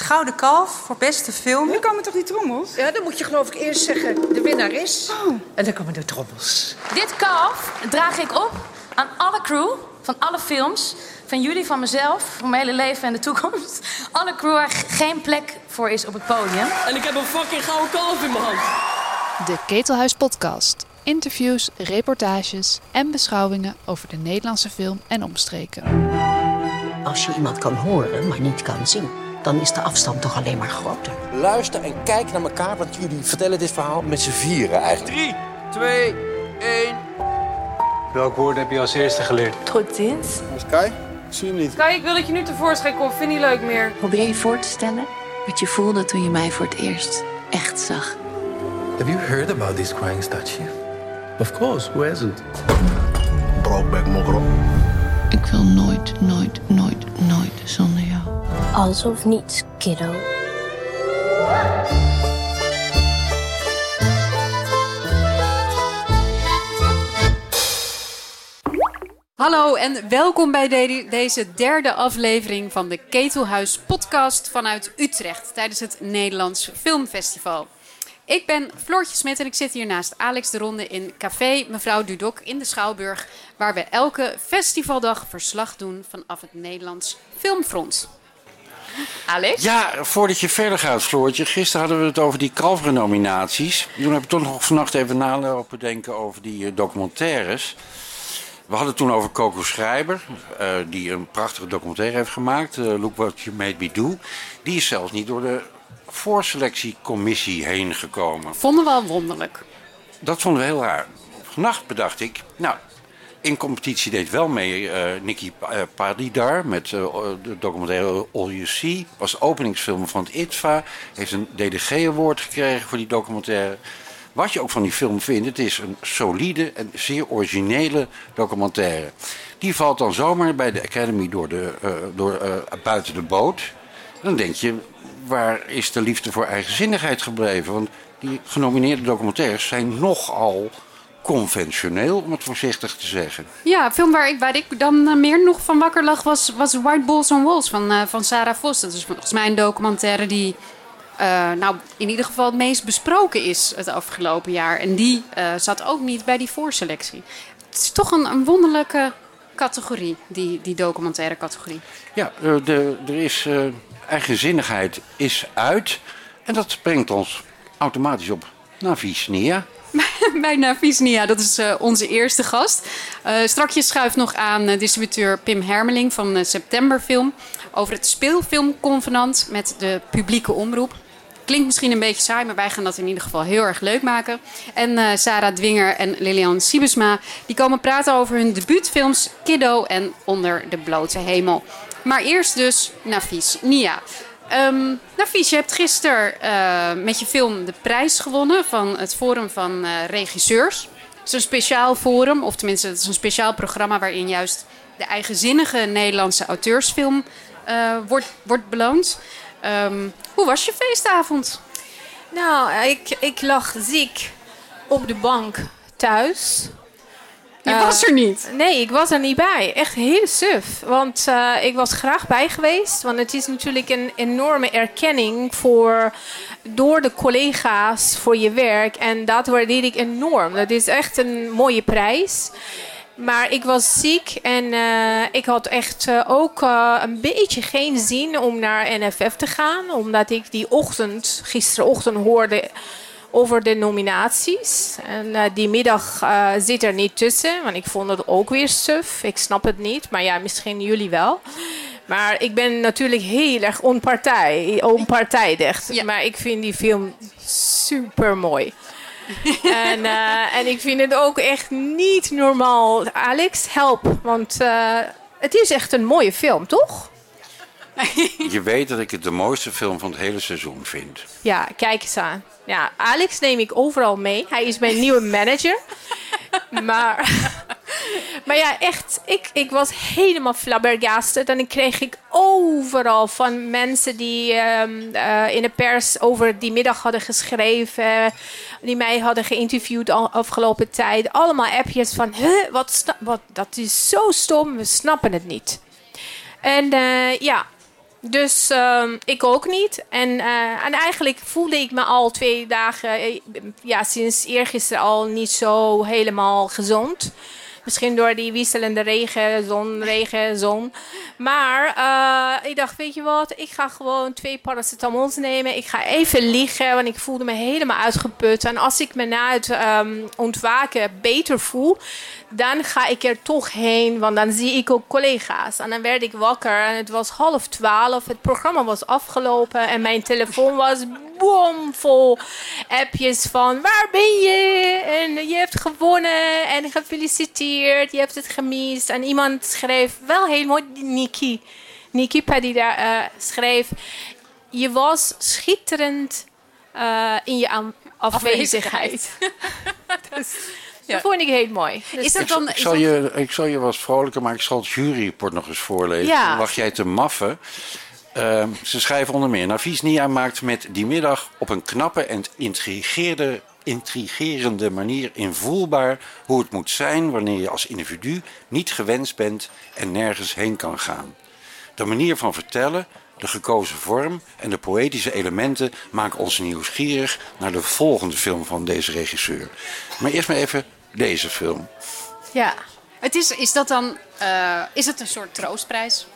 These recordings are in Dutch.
Het Gouden Kalf voor beste film. Nu komen toch die trommels? Ja, dan moet je geloof ik eerst zeggen de winnaar is. En dan komen de trommels. Dit kalf draag ik op aan alle crew van alle films. Van jullie, van mezelf, van mijn hele leven en de toekomst. Alle crew waar geen plek voor is op het podium. En ik heb een fucking gouden kalf in mijn hand. De Ketelhuis Podcast. Interviews, reportages en beschouwingen over de Nederlandse film en omstreken. Als je iemand kan horen, maar niet kan zien, dan is de afstand toch alleen maar groter. Luister en kijk naar elkaar, want jullie vertellen dit verhaal met z'n vieren eigenlijk. 3, 2, 1. Welk woord heb je als eerste geleerd? Tot ziens. Sky? Ik zie hem niet. Sky, ik wil dat je nu tevoorschijn komt. Vind niet leuk meer. Probeer je voor te stellen wat je voelde toen je mij voor het eerst echt zag. Have you heard about this crying statue? Of course, who hasn't? Brokeback Mokrop. Ik wil nooit, nooit, nooit, nooit zonder. Alles of niets, kiddo. Hallo en welkom bij de- deze derde aflevering van de Ketelhuis podcast vanuit Utrecht tijdens het Nederlands Filmfestival. Ik ben Floortje Smit en ik zit hier naast Alex de Ronde in Café Mevrouw Dudok in de Schouwburg, waar we elke festivaldag verslag doen vanaf het Nederlands Filmfront. Alex? Ja, voordat je verder gaat, Floortje. Gisteren hadden we het over die Kalveren-nominaties. Toen heb ik toch nog vannacht even nalopen denken over die eh, documentaires. We hadden het toen over Coco Schrijber, eh, die een prachtige documentaire heeft gemaakt. eh, Look What You Made Me Do. Die is zelfs niet door de voorselectiecommissie heen gekomen. Vonden we al wonderlijk. Dat vonden we heel raar. Vannacht bedacht ik, nou, in competitie deed wel mee eh Nicky eh, Padidar met eh, de documentaire All You See. Was openingsfilm van het ITVA. Heeft een DDG-award gekregen voor die documentaire. Wat je ook van die film vindt, het is een solide en zeer originele documentaire. Die valt dan zomaar bij de Academy door de, door, buiten de boot. Dan denk je, waar is de liefde voor eigenzinnigheid gebleven? Want die genomineerde documentaires zijn nogal conventioneel, om het voorzichtig te zeggen. Ja, een film waar ik, waar ik dan eh, meer nog van wakker lag was, was White Balls on Walls van, eh, van Sarah Vos. Dat is volgens mij een documentaire die eh, nou, in ieder geval het meest besproken is het afgelopen jaar. En die zat ook niet bij die voorselectie. Het is toch een, een wonderlijke categorie, die, die documentaire categorie. Ja, de, er is eigenzinnigheid is uit. En dat brengt ons automatisch op Navis Nia. bij Navisnia, dat is eh, onze eerste gast. Eh strakjes schuift nog aan eh, distributeur Pim Hermeling van Septemberfilm over het speelfilmconvenant met de publieke omroep. Klinkt misschien een beetje saai, maar wij gaan dat in ieder geval heel erg leuk maken. En Sarah Dwinger en Lilian Siebesma die komen praten over hun debuutfilms Kiddo en Onder de blote hemel. Maar eerst dus Nafis Nia. Ehm Nafis, je hebt gisteren eh, met je film de prijs gewonnen van het Forum van eh, Regisseurs. Het is een speciaal forum, of tenminste het is een speciaal programma waarin juist de eigenzinnige Nederlandse auteursfilm eh, wordt, wordt beloond. Ehm, hoe was je feestavond? Nou, ik, ik lag ziek op de bank thuis. Je Eh, was er niet. Nee, ik was er niet bij. Echt heel suf. Want eh, ik was graag bij geweest. Want het is natuurlijk een enorme erkenning voor, door de collega's voor je werk. En dat waardeer ik enorm. Dat is echt een mooie prijs. Maar ik was ziek en eh, ik had echt ook een beetje geen zin om naar NFF te gaan. Omdat ik die ochtend, gisterochtend hoorde over de nominaties. En eh, die middag eh, zit er niet tussen, want ik vond het ook weer suf. Ik snap het niet, maar ja, misschien jullie wel. Maar ik ben natuurlijk heel erg onpartij, onpartijdig. Maar ik vind die film super mooi. en, eh, en ik vind het ook echt niet normaal. Alex, help. Want het is echt een mooie film, toch? Je weet dat ik het de mooiste film van het hele seizoen vind. Ja, kijk eens aan. Ja, Alex neem ik overal mee. Hij is mijn nieuwe manager. maar, maar ja, echt, ik, ik was helemaal flabbergasted. En ik kreeg ik overal van mensen die ehm, eh, in de pers over die middag hadden geschreven. Die mij hadden geïnterviewd al afgelopen tijd. Allemaal appjes van, huh, wat, wat, dat is zo stom, we snappen het niet. En eh, ja, Dus ehm, ik ook niet. En, eh, en eigenlijk voelde ik me al twee dagen, eh, ja, sinds eergisteren al niet zo helemaal gezond. Misschien door die wisselende regen, zon, regen, zon. Maar uh, ik dacht, weet je wat, ik ga gewoon twee paracetamols nemen. Ik ga even liggen, want ik voelde me helemaal uitgeput. En als ik me na het um, ontwaken beter voel, dan ga ik er toch heen, want dan zie ik ook collega's. En dan werd ik wakker en het was half twaalf. Het programma was afgelopen en mijn telefoon was bomvol appjes van waar ben je? En je hebt gewonnen en gefeliciteerd. Je hebt het gemist. En iemand schreef wel heel mooi, Niki. Niki die daar uh, schreef. Je was schitterend uh, in je afwezigheid. dus, ja. Dat vond ik heel mooi. Dus is dat dan, ik, zal je, ik zal je wat vrolijker maken. Ik zal het juryrapport nog eens voorlezen. Ja. Dan wacht jij te maffen. Uh, ze schrijven onder meer... Navisnia maakt met die middag op een knappe en intrigeerde, intrigerende manier invoelbaar... hoe het moet zijn wanneer je als individu niet gewenst bent en nergens heen kan gaan. De manier van vertellen, de gekozen vorm en de poëtische elementen maken ons nieuwsgierig naar de volgende film van deze regisseur. Maar eerst maar even deze film. Ja. Het is, is dat dan uh, is het een soort troostprijs?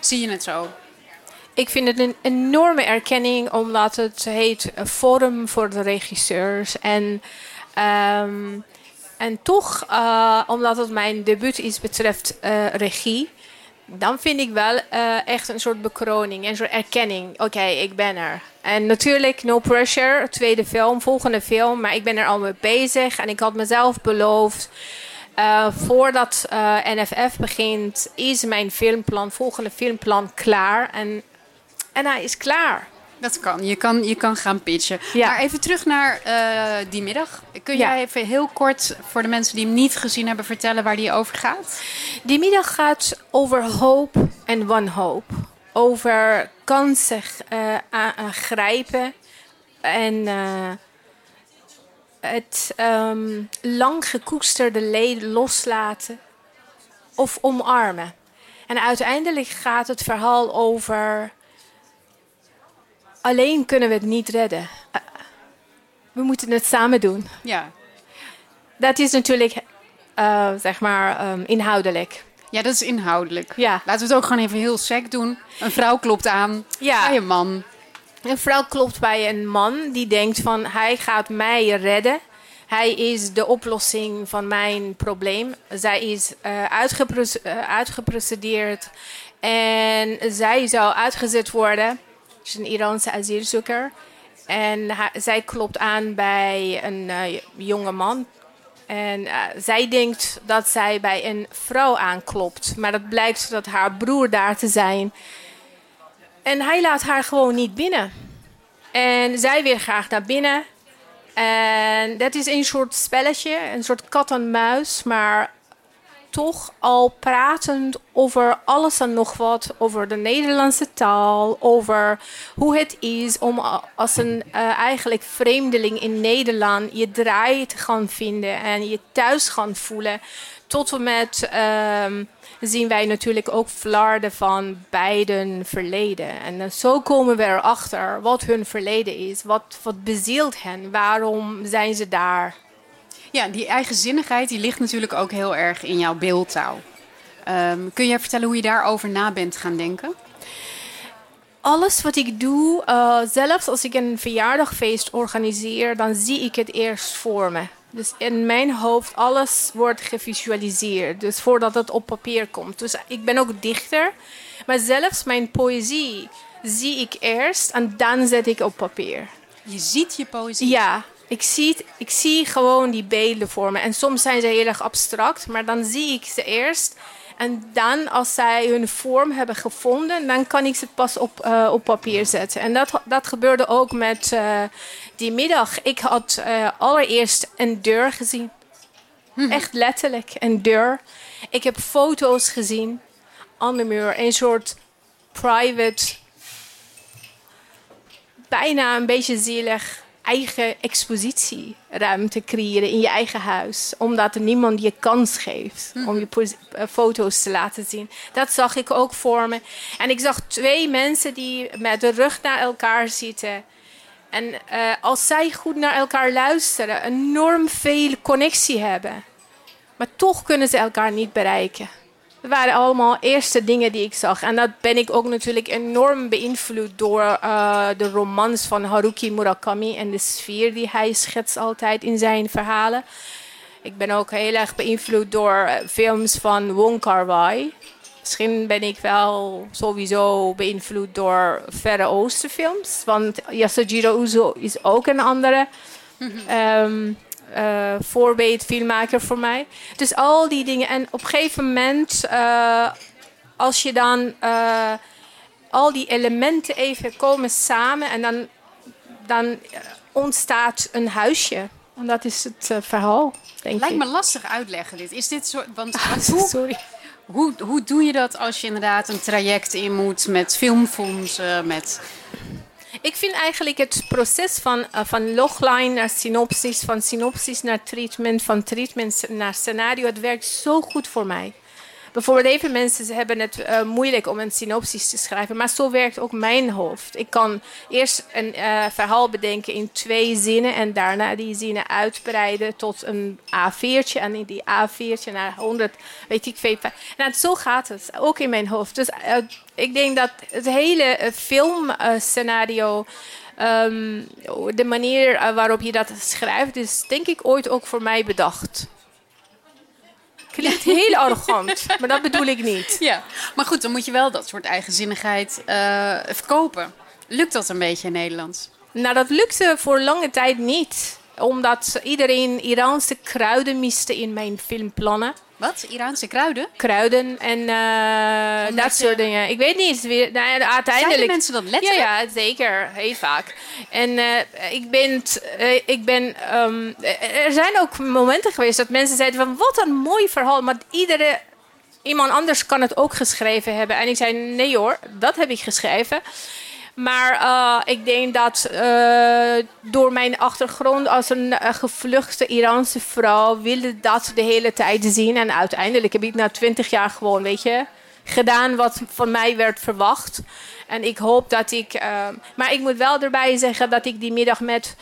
Zie je het zo? Ik vind het een enorme erkenning, omdat het heet Forum voor de Regisseurs. En, um, en toch, uh, omdat het mijn debuut is betreft uh, regie, dan vind ik wel uh, echt een soort bekroning, een soort erkenning. Oké, ik ben er. En natuurlijk, no pressure, tweede film, volgende film. Maar ik ben er al mee bezig en ik had mezelf beloofd. Voordat NFF begint, is mijn filmplan, volgende filmplan klaar. En, en hij is klaar. Dat kan. Je kan, je kan gaan pitchen. Ja. Maar even terug naar uh, die middag. Kun jij even heel kort voor de mensen die hem niet gezien hebben vertellen waar die over gaat? Die middag gaat over hoop en wanhoop. Over kansen uh, aangrijpen en uh, het um, lang gekoesterde leed loslaten of omarmen. En uiteindelijk gaat het verhaal over alleen kunnen we het niet redden. We moeten het samen doen. Ja. Dat is natuurlijk, uh, zeg maar, um, inhoudelijk. Ja, dat is inhoudelijk. Ja. Laten we het ook gewoon even heel sec doen. Een vrouw klopt aan ja. bij een man. Een vrouw klopt bij een man die denkt van hij gaat mij redden. Hij is de oplossing van mijn probleem. Zij is uh, uitgeprocedeerd en zij zou uitgezet worden is een Iraanse asielzoeker. En zij klopt aan bij een uh, jonge man. En uh, zij denkt dat zij bij een vrouw aanklopt. Maar dat blijkt dat haar broer daar te zijn. En hij laat haar gewoon niet binnen. En zij wil graag naar binnen. En dat is een soort spelletje, een soort kat en muis. Maar toch al pratend over alles en nog wat. Over de Nederlandse taal, over hoe het is om als een uh, eigenlijk vreemdeling in Nederland je draai te gaan vinden en je thuis gaan voelen. Tot en met um, zien wij natuurlijk ook flarden van beiden verleden. En zo komen we erachter wat hun verleden is, wat, wat bezielt hen, waarom zijn ze daar. Ja, die eigenzinnigheid die ligt natuurlijk ook heel erg in jouw beeldtaal. Um, kun je vertellen hoe je daarover na bent gaan denken? Alles wat ik doe, uh, zelfs als ik een verjaardagfeest organiseer, dan zie ik het eerst voor me. Dus in mijn hoofd, alles wordt gevisualiseerd. Dus voordat het op papier komt. Dus ik ben ook dichter. Maar zelfs mijn poëzie zie ik eerst en dan zet ik op papier. Je ziet je poëzie? Ja, ik zie, ik zie gewoon die beelden voor me. En soms zijn ze heel erg abstract, maar dan zie ik ze eerst. En dan, als zij hun vorm hebben gevonden, dan kan ik ze pas op, uh, op papier zetten. En dat, dat gebeurde ook met uh, die middag. Ik had uh, allereerst een deur gezien. Hmm. Echt letterlijk, een deur. Ik heb foto's gezien aan de muur. Een soort private, bijna een beetje zielig eigen expositieruimte creëren in je eigen huis. Omdat er niemand je kans geeft om je pos- eh, foto's te laten zien. Dat zag ik ook voor me. En ik zag twee mensen die met de rug naar elkaar zitten. En eh, als zij goed naar elkaar luisteren, enorm veel connectie hebben. Maar toch kunnen ze elkaar niet bereiken. Dat waren allemaal eerste dingen die ik zag. En dat ben ik ook natuurlijk enorm beïnvloed door eh, de romans van Haruki Murakami en de sfeer die hij schetst altijd in zijn verhalen. Ik ben ook heel erg beïnvloed door films van Wong Kar-wai. Misschien ben ik wel sowieso beïnvloed door Verre Oosten films. Want Yasujiro Uzo is ook een andere ehm, eh, voorbeeld filmmaker voor mij. Dus al die dingen. En op een gegeven moment, eh, als je dan eh, al die elementen even komen samen en dan, dan ontstaat een huisje. En dat is het verhaal, denk Lijkt ik. me lastig uitleggen dit. Is dit soort. Want hoe, Sorry. Hoe, hoe doe je dat als je inderdaad een traject in moet met filmfondsen, met... Ik vind eigenlijk het proces van, eh, van logline naar synopsis, van synopsis naar treatment, van treatment naar scenario, het werkt zo goed voor mij. Bijvoorbeeld, even mensen hebben het eh, moeilijk om een synopsis te schrijven, maar zo werkt ook mijn hoofd. Ik kan eerst een eh, verhaal bedenken in twee zinnen en daarna die zinnen uitbreiden tot een A4'tje en in die A4'tje naar 100, weet ik veel. Nou, zo gaat het, ook in mijn hoofd. Dus eh, ik denk dat het hele filmscenario, ehm, de manier waarop je dat schrijft, is denk ik ooit ook voor mij bedacht. Klinkt heel arrogant, maar dat bedoel ik niet. Ja, maar goed, dan moet je wel dat soort eigenzinnigheid eh, verkopen. Lukt dat een beetje in Nederland? Nou, dat lukte voor lange tijd niet. Omdat iedereen Iraanse kruiden miste in mijn filmplannen. Wat? Iraanse kruiden? Kruiden en eh, dat soort dingen. Ik weet niet. Weer, nou, ja, uiteindelijk... Zeiden mensen dat letterlijk? Ja, ja zeker. Heel vaak. En eh, ik ben... eh, ik ben ehm, er zijn ook momenten geweest dat mensen zeiden van... Wat een mooi verhaal. Maar iedere... Iemand anders kan het ook geschreven hebben. En ik zei, nee hoor, dat heb ik geschreven. Maar eh, ik denk dat eh, door mijn achtergrond als een eh, gevluchte Iraanse vrouw wilde dat de hele tijd zien. En uiteindelijk heb ik na twintig jaar gewoon, weet je, gedaan wat van mij werd verwacht. En ik hoop dat ik. maar ik moet wel erbij zeggen dat ik die middag met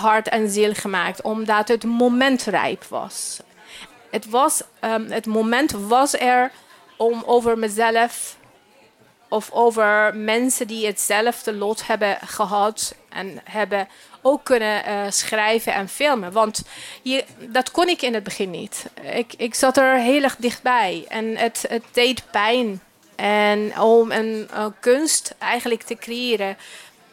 hart en ziel gemaakt, omdat het moment rijp was. Het, was, ehm, het moment was er om over mezelf of over mensen die hetzelfde lot hebben gehad en hebben ook kunnen eh, schrijven en filmen. Want je, dat kon ik in het begin niet. Ik, ik zat er heel erg dichtbij en het, het deed pijn. En om een eh, kunst eigenlijk te creëren,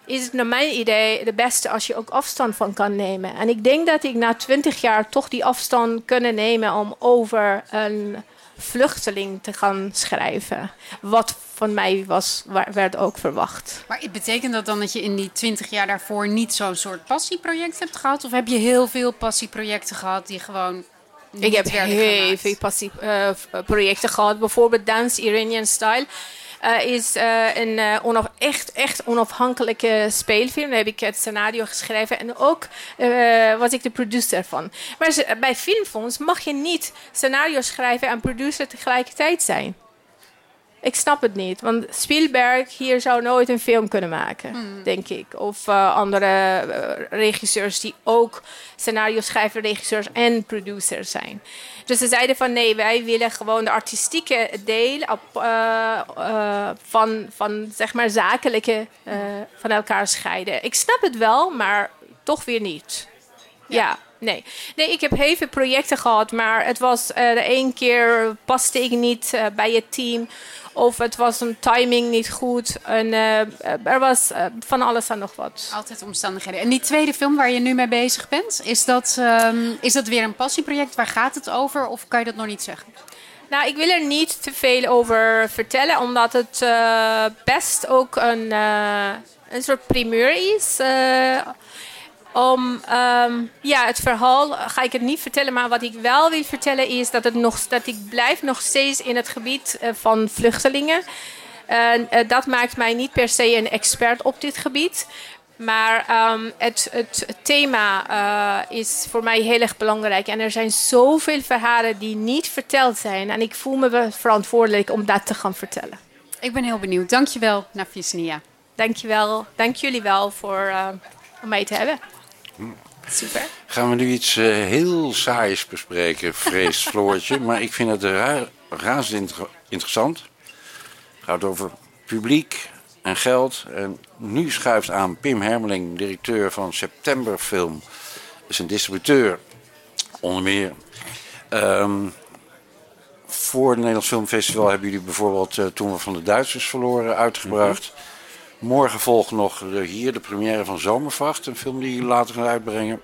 is het naar mijn idee de beste als je ook afstand van kan nemen. En ik denk dat ik na twintig jaar toch die afstand kunnen nemen om over een vluchteling te gaan schrijven. Wat van mij was, wa- werd ook verwacht. Maar betekent dat dan dat je in die twintig jaar daarvoor niet zo'n soort passieproject hebt gehad? Of heb je heel veel passieprojecten gehad die gewoon niet Ik heb heel veel passie, eh, eh, gehad. Bijvoorbeeld Dance Iranian Style. eh, is eh, een onaf- echt, echt onafhankelijke speelfilm. Daar heb ik het scenario geschreven en ook was ik de producer van. Maar bij filmfonds mag je niet scenario schrijven en producer tegelijkertijd zijn. Ik snap het niet, want Spielberg hier zou nooit een film kunnen maken, denk ik. Of eh, andere eh, regisseurs die ook scenario schrijven, regisseurs en producers zijn. Dus ze zeiden van nee, wij willen gewoon de artistieke deel op, eh, van, van zeg maar zakelijke van elkaar scheiden. Ik snap het wel, maar toch weer niet. Ja. Nee. nee, ik heb heel veel projecten gehad, maar het was eh, de één keer paste ik niet eh, bij het team. Of het was een timing niet goed. En eh, er was van alles en nog wat. Altijd omstandigheden. En die tweede film waar je nu mee bezig bent, is dat, ehm, is dat weer een passieproject? Waar gaat het over? Of kan je dat nog niet zeggen? Nou, ik wil er niet te veel over vertellen, omdat het best ook een, een soort primeur is. Om ehm, ja, het verhaal ga ik het niet vertellen, maar wat ik wel wil vertellen is dat, het nog, dat ik blijf nog steeds in het gebied eh, van vluchtelingen. En eh, dat maakt mij niet per se een expert op dit gebied. Maar ehm, het, het, het thema eh, is voor mij heel erg belangrijk. En er zijn zoveel verhalen die niet verteld zijn. En ik voel me verantwoordelijk om dat te gaan vertellen. Ik ben heel benieuwd. Dankjewel, Nafisnia. Dankjewel. Dank jullie wel voor, uh, om mij te hebben. Super. Gaan we nu iets uh, heel saais bespreken, vrees Floortje. maar ik vind het ra razend interessant. Het gaat over publiek en geld. En nu schuift aan Pim Hermeling, directeur van Septemberfilm. Dat is een distributeur, onder meer. Um, voor het Nederlands Filmfestival hebben jullie bijvoorbeeld uh, Toen we van de Duitsers verloren uitgebracht. Morgen volgt nog de, hier de première van Zomervacht, een film die jullie later gaan uitbrengen.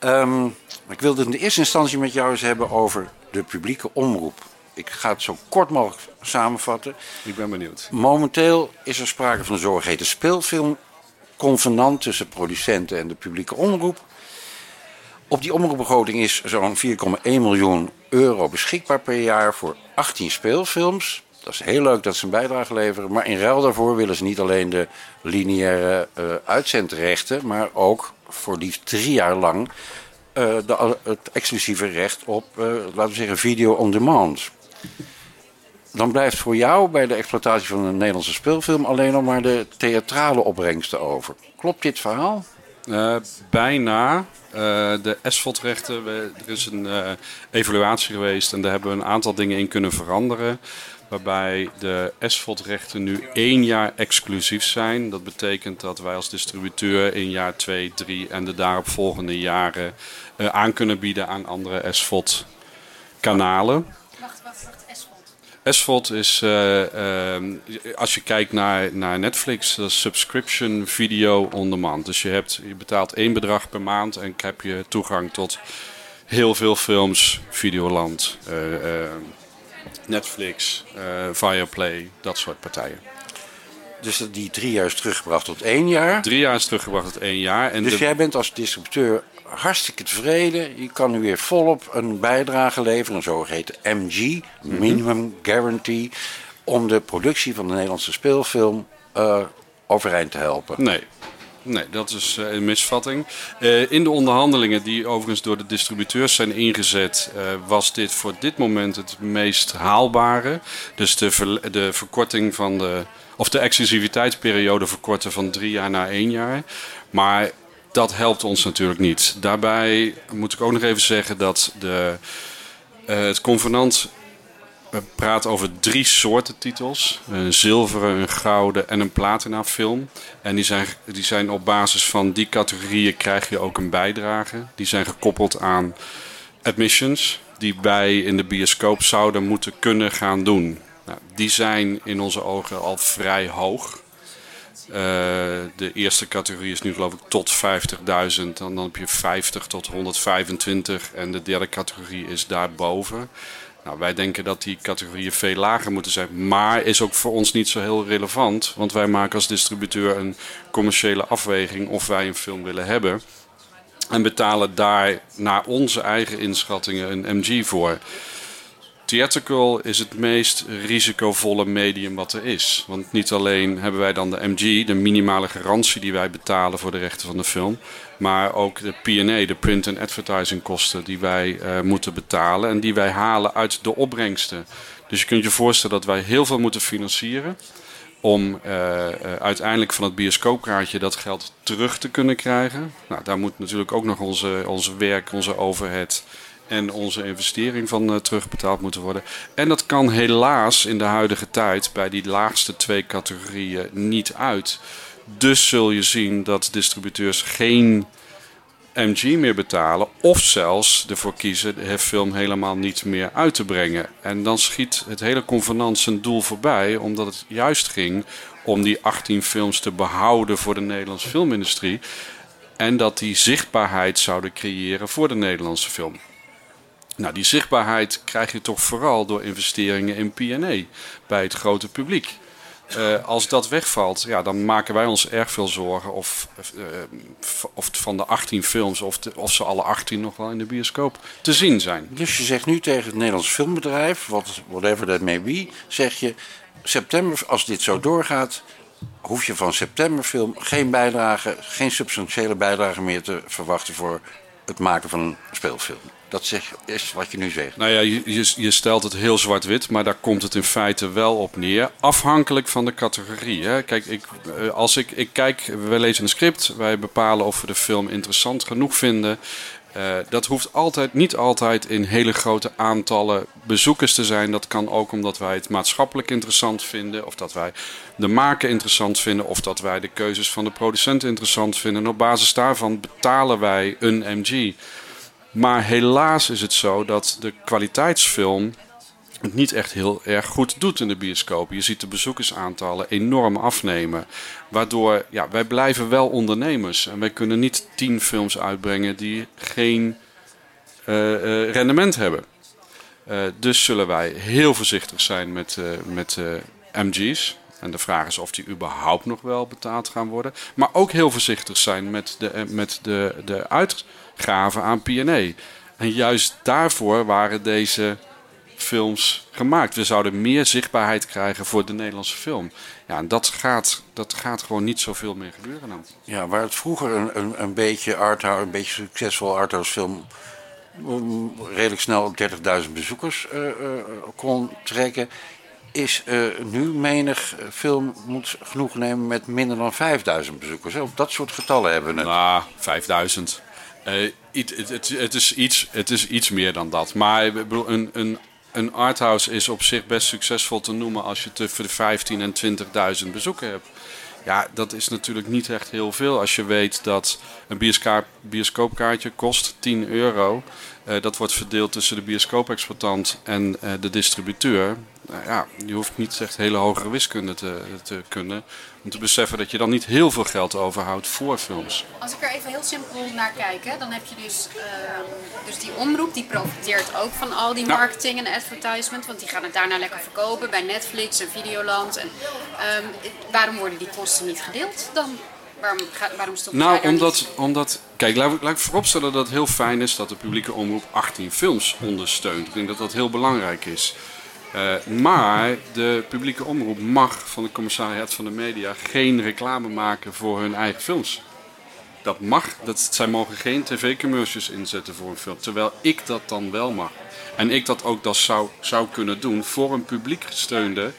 Um, ik wilde het in de eerste instantie met jou eens hebben over de publieke omroep. Ik ga het zo kort mogelijk samenvatten. Ik ben benieuwd. Momenteel is er sprake van een zogeheten speelfilmconvenant tussen producenten en de publieke omroep. Op die omroepbegroting is zo'n 4,1 miljoen euro beschikbaar per jaar voor 18 speelfilms. Dat is heel leuk dat ze een bijdrage leveren. Maar in ruil daarvoor willen ze niet alleen de lineaire uh, uitzendrechten, maar ook voor liefst drie jaar lang uh, de, het exclusieve recht op, uh, laten we zeggen, video on demand. Dan blijft voor jou bij de exploitatie van een Nederlandse speelfilm alleen nog maar de theatrale opbrengsten over. Klopt dit verhaal? Uh, bijna. Uh, de SVOD-rechten, er is een uh, evaluatie geweest en daar hebben we een aantal dingen in kunnen veranderen. Waarbij de SVOD-rechten nu één jaar exclusief zijn. Dat betekent dat wij als distributeur in jaar 2, 3 en de daaropvolgende jaren aan kunnen bieden aan andere SVOD-kanalen. SVOD. Is, uh, uh, als je kijkt naar, naar Netflix, dat is subscription video on demand. Dus je, hebt, je betaalt één bedrag per maand en heb je toegang tot heel veel films, Videoland, uh, Netflix, Viaplay, dat soort partijen. Dus die drie jaar is teruggebracht tot één jaar? Drie jaar is teruggebracht tot één jaar. En dus de... jij bent als distributeur hartstikke tevreden. Je kan nu weer volop een bijdrage leveren, een zogeheten MG, Minimum mm -hmm. Guarantee, om de productie van de Nederlandse speelfilm uh, overeind te helpen. Nee. Nee, dat is uh, een misvatting. Uh, in de onderhandelingen die overigens door de distributeurs zijn ingezet, was dit voor dit moment het meest haalbare. Dus de, ver de verkorting van de, of de exclusiviteitsperiode verkorten van drie jaar naar één jaar. Maar dat helpt ons natuurlijk niet. Daarbij moet ik ook nog even zeggen dat de, uh, het convenant praat over drie soorten titels: een zilveren, een gouden en een platina film. En die zijn, die zijn op basis van die categorieën krijg je ook een bijdrage. Die zijn gekoppeld aan admissions, die wij in de bioscoop zouden moeten kunnen gaan doen. Nou, die zijn in onze ogen al vrij hoog. Uh, de eerste categorie is nu geloof ik tot 50.000. En dan heb je 50 tot 125. En de derde categorie is daarboven. Nou, wij denken dat die categorieën veel lager moeten zijn. Maar is ook voor ons niet zo heel relevant. Want wij maken als distributeur een commerciële afweging of wij een film willen hebben. En betalen daar naar onze eigen inschattingen een MG voor. Theatrical is het meest risicovolle medium wat er is. Want niet alleen hebben wij dan de MG, de minimale garantie die wij betalen voor de rechten van de film. Maar ook de P&A, de print- en advertising kosten die wij uh, moeten betalen. En die wij halen uit de opbrengsten. Dus je kunt je voorstellen dat wij heel veel moeten financieren. Om uh, uh, uiteindelijk van het bioscoopkaartje dat geld terug te kunnen krijgen. Nou, daar moet natuurlijk ook nog onze, onze werk, onze overhead en onze investering van uh, terugbetaald moeten worden. En dat kan helaas in de huidige tijd bij die laagste twee categorieën niet uit. Dus zul je zien dat distributeurs geen MG meer betalen. Of zelfs ervoor kiezen de film helemaal niet meer uit te brengen. En dan schiet het hele convenant zijn doel voorbij. Omdat het juist ging om die 18 films te behouden voor de Nederlandse filmindustrie. En dat die zichtbaarheid zouden creëren voor de Nederlandse film. Nou, die zichtbaarheid krijg je toch vooral door investeringen in P&A bij het grote publiek. Uh, als dat wegvalt, ja, dan maken wij ons erg veel zorgen of, uh, of van de 18 films, of, of ze alle 18 nog wel in de bioscoop te zien zijn. Dus je zegt nu tegen het Nederlands filmbedrijf, what, whatever that may be, zeg je, september, als dit zo doorgaat, hoef je van septemberfilm geen bijdrage, geen substantiële bijdrage meer te verwachten voor het maken van een speelfilm. Dat zeg, is wat je nu zegt. Nou ja, je, je, stelt het heel zwart-wit, maar daar komt het in feite wel op neer. Afhankelijk van de categorie. Hè. Kijk, ik, eh, als ik, ik kijk, wij lezen een script, wij bepalen of we de film interessant genoeg vinden. Uh, dat hoeft altijd, niet altijd in hele grote aantallen bezoekers te zijn. Dat kan ook omdat wij het maatschappelijk interessant vinden, of dat wij de maken interessant vinden, of dat wij de keuzes van de producent interessant vinden. En op basis daarvan betalen wij een MG. Maar helaas is het zo dat de kwaliteitsfilm het niet echt heel erg goed doet in de bioscoop. Je ziet de bezoekersaantallen enorm afnemen. Waardoor, ja, wij blijven wel ondernemers. En wij kunnen niet tien films uitbrengen die geen uh, uh, rendement hebben. Uh, dus zullen wij heel voorzichtig zijn met, met MG's. En de vraag is of die überhaupt nog wel betaald gaan worden. Maar ook heel voorzichtig zijn met de, met de, de uitgaven aan P&A. En juist daarvoor waren deze films gemaakt. We zouden meer zichtbaarheid krijgen voor de Nederlandse film. Ja, en dat gaat, dat gaat gewoon niet zoveel meer gebeuren dan. Ja, waar het vroeger een, een, een beetje arthouse, een beetje succesvol arthouse film mm, redelijk snel 30.000 bezoekers uh, uh, kon trekken, is uh, nu menig film moet genoeg nemen met minder dan 5000 bezoekers. Op dat soort getallen hebben we. Nou, 5000. Het, het, het, het, is iets, het is iets meer dan dat. Maar een, een een arthouse is op zich best succesvol te noemen als je tussen de 15 en 20.000 bezoeken hebt. Ja, dat is natuurlijk niet echt heel veel als je weet dat een bioscoop, bioscoopkaartje kost 10 euro. Uh, dat wordt verdeeld tussen de bioscoopexploitant en uh, de distributeur. Nou ja, je hoeft niet echt hele hogere wiskunde te, te kunnen om te beseffen dat je dan niet heel veel geld overhoudt voor films. Als ik er even heel simpel naar kijk, hè, dan heb je dus, uh, dus die omroep die profiteert ook van al die marketing en advertisement, want die gaan het daarna lekker verkopen bij Netflix en Videoland. En, um, waarom worden die kosten niet gedeeld dan? Waarom, waarom stopt nou, omdat, niet? omdat, kijk, laat, ik vooropstellen dat het heel fijn is dat de publieke omroep 18 films ondersteunt. Ik denk dat dat heel belangrijk is. Uh, maar de publieke omroep mag van de commissariat van de media geen reclame maken voor hun eigen films. Dat mag, dat, zij mogen geen tv-commercials inzetten voor een film. Terwijl ik dat dan wel mag. En ik dat ook dat zou, zou kunnen doen voor een publiek gesteunde,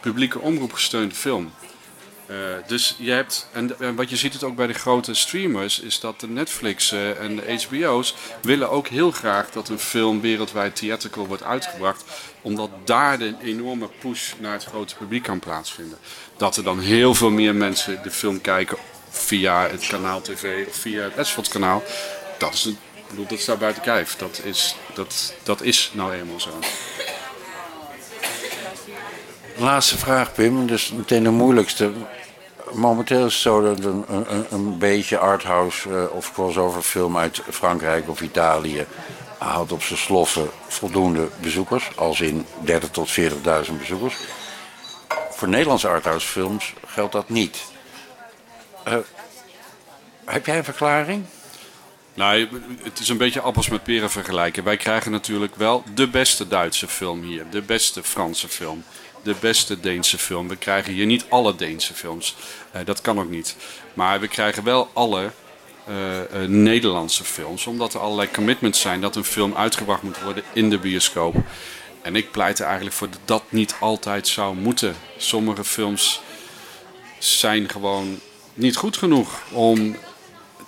publieke omroep gesteunde film. Uh, dus je hebt, en, wat je ziet het ook bij de grote streamers, is dat de Netflix uh, en de HBO's willen ook heel graag dat een film wereldwijd theatrical wordt uitgebracht, omdat daar de enorme push naar het grote publiek kan plaatsvinden. Dat er dan heel veel meer mensen de film kijken via het kanaal TV of via het Esfot kanaal, dat is, ik bedoel, dat staat buiten kijf. Dat is, dat, dat is nou eenmaal zo. Laatste vraag, Pim. Dus meteen de moeilijkste. Momenteel is het zo dat een, een, een beetje arthouse uh, of crossover film uit Frankrijk of Italië haalt op zijn sloffen voldoende bezoekers. Als in 30 tot 40.000 bezoekers. Voor Nederlandse arthouse films geldt dat niet. Uh, heb jij een verklaring? Nou, het is een beetje appels met peren vergelijken. Wij krijgen natuurlijk wel de beste Duitse film hier, de beste Franse film de beste Deense film. We krijgen hier niet alle Deense films. Uh, dat kan ook niet. Maar we krijgen wel alle uh, uh, Nederlandse films. Omdat er allerlei commitments zijn dat een film uitgebracht moet worden in de bioscoop. En ik pleit er eigenlijk voor dat dat niet altijd zou moeten. Sommige films zijn gewoon niet goed genoeg om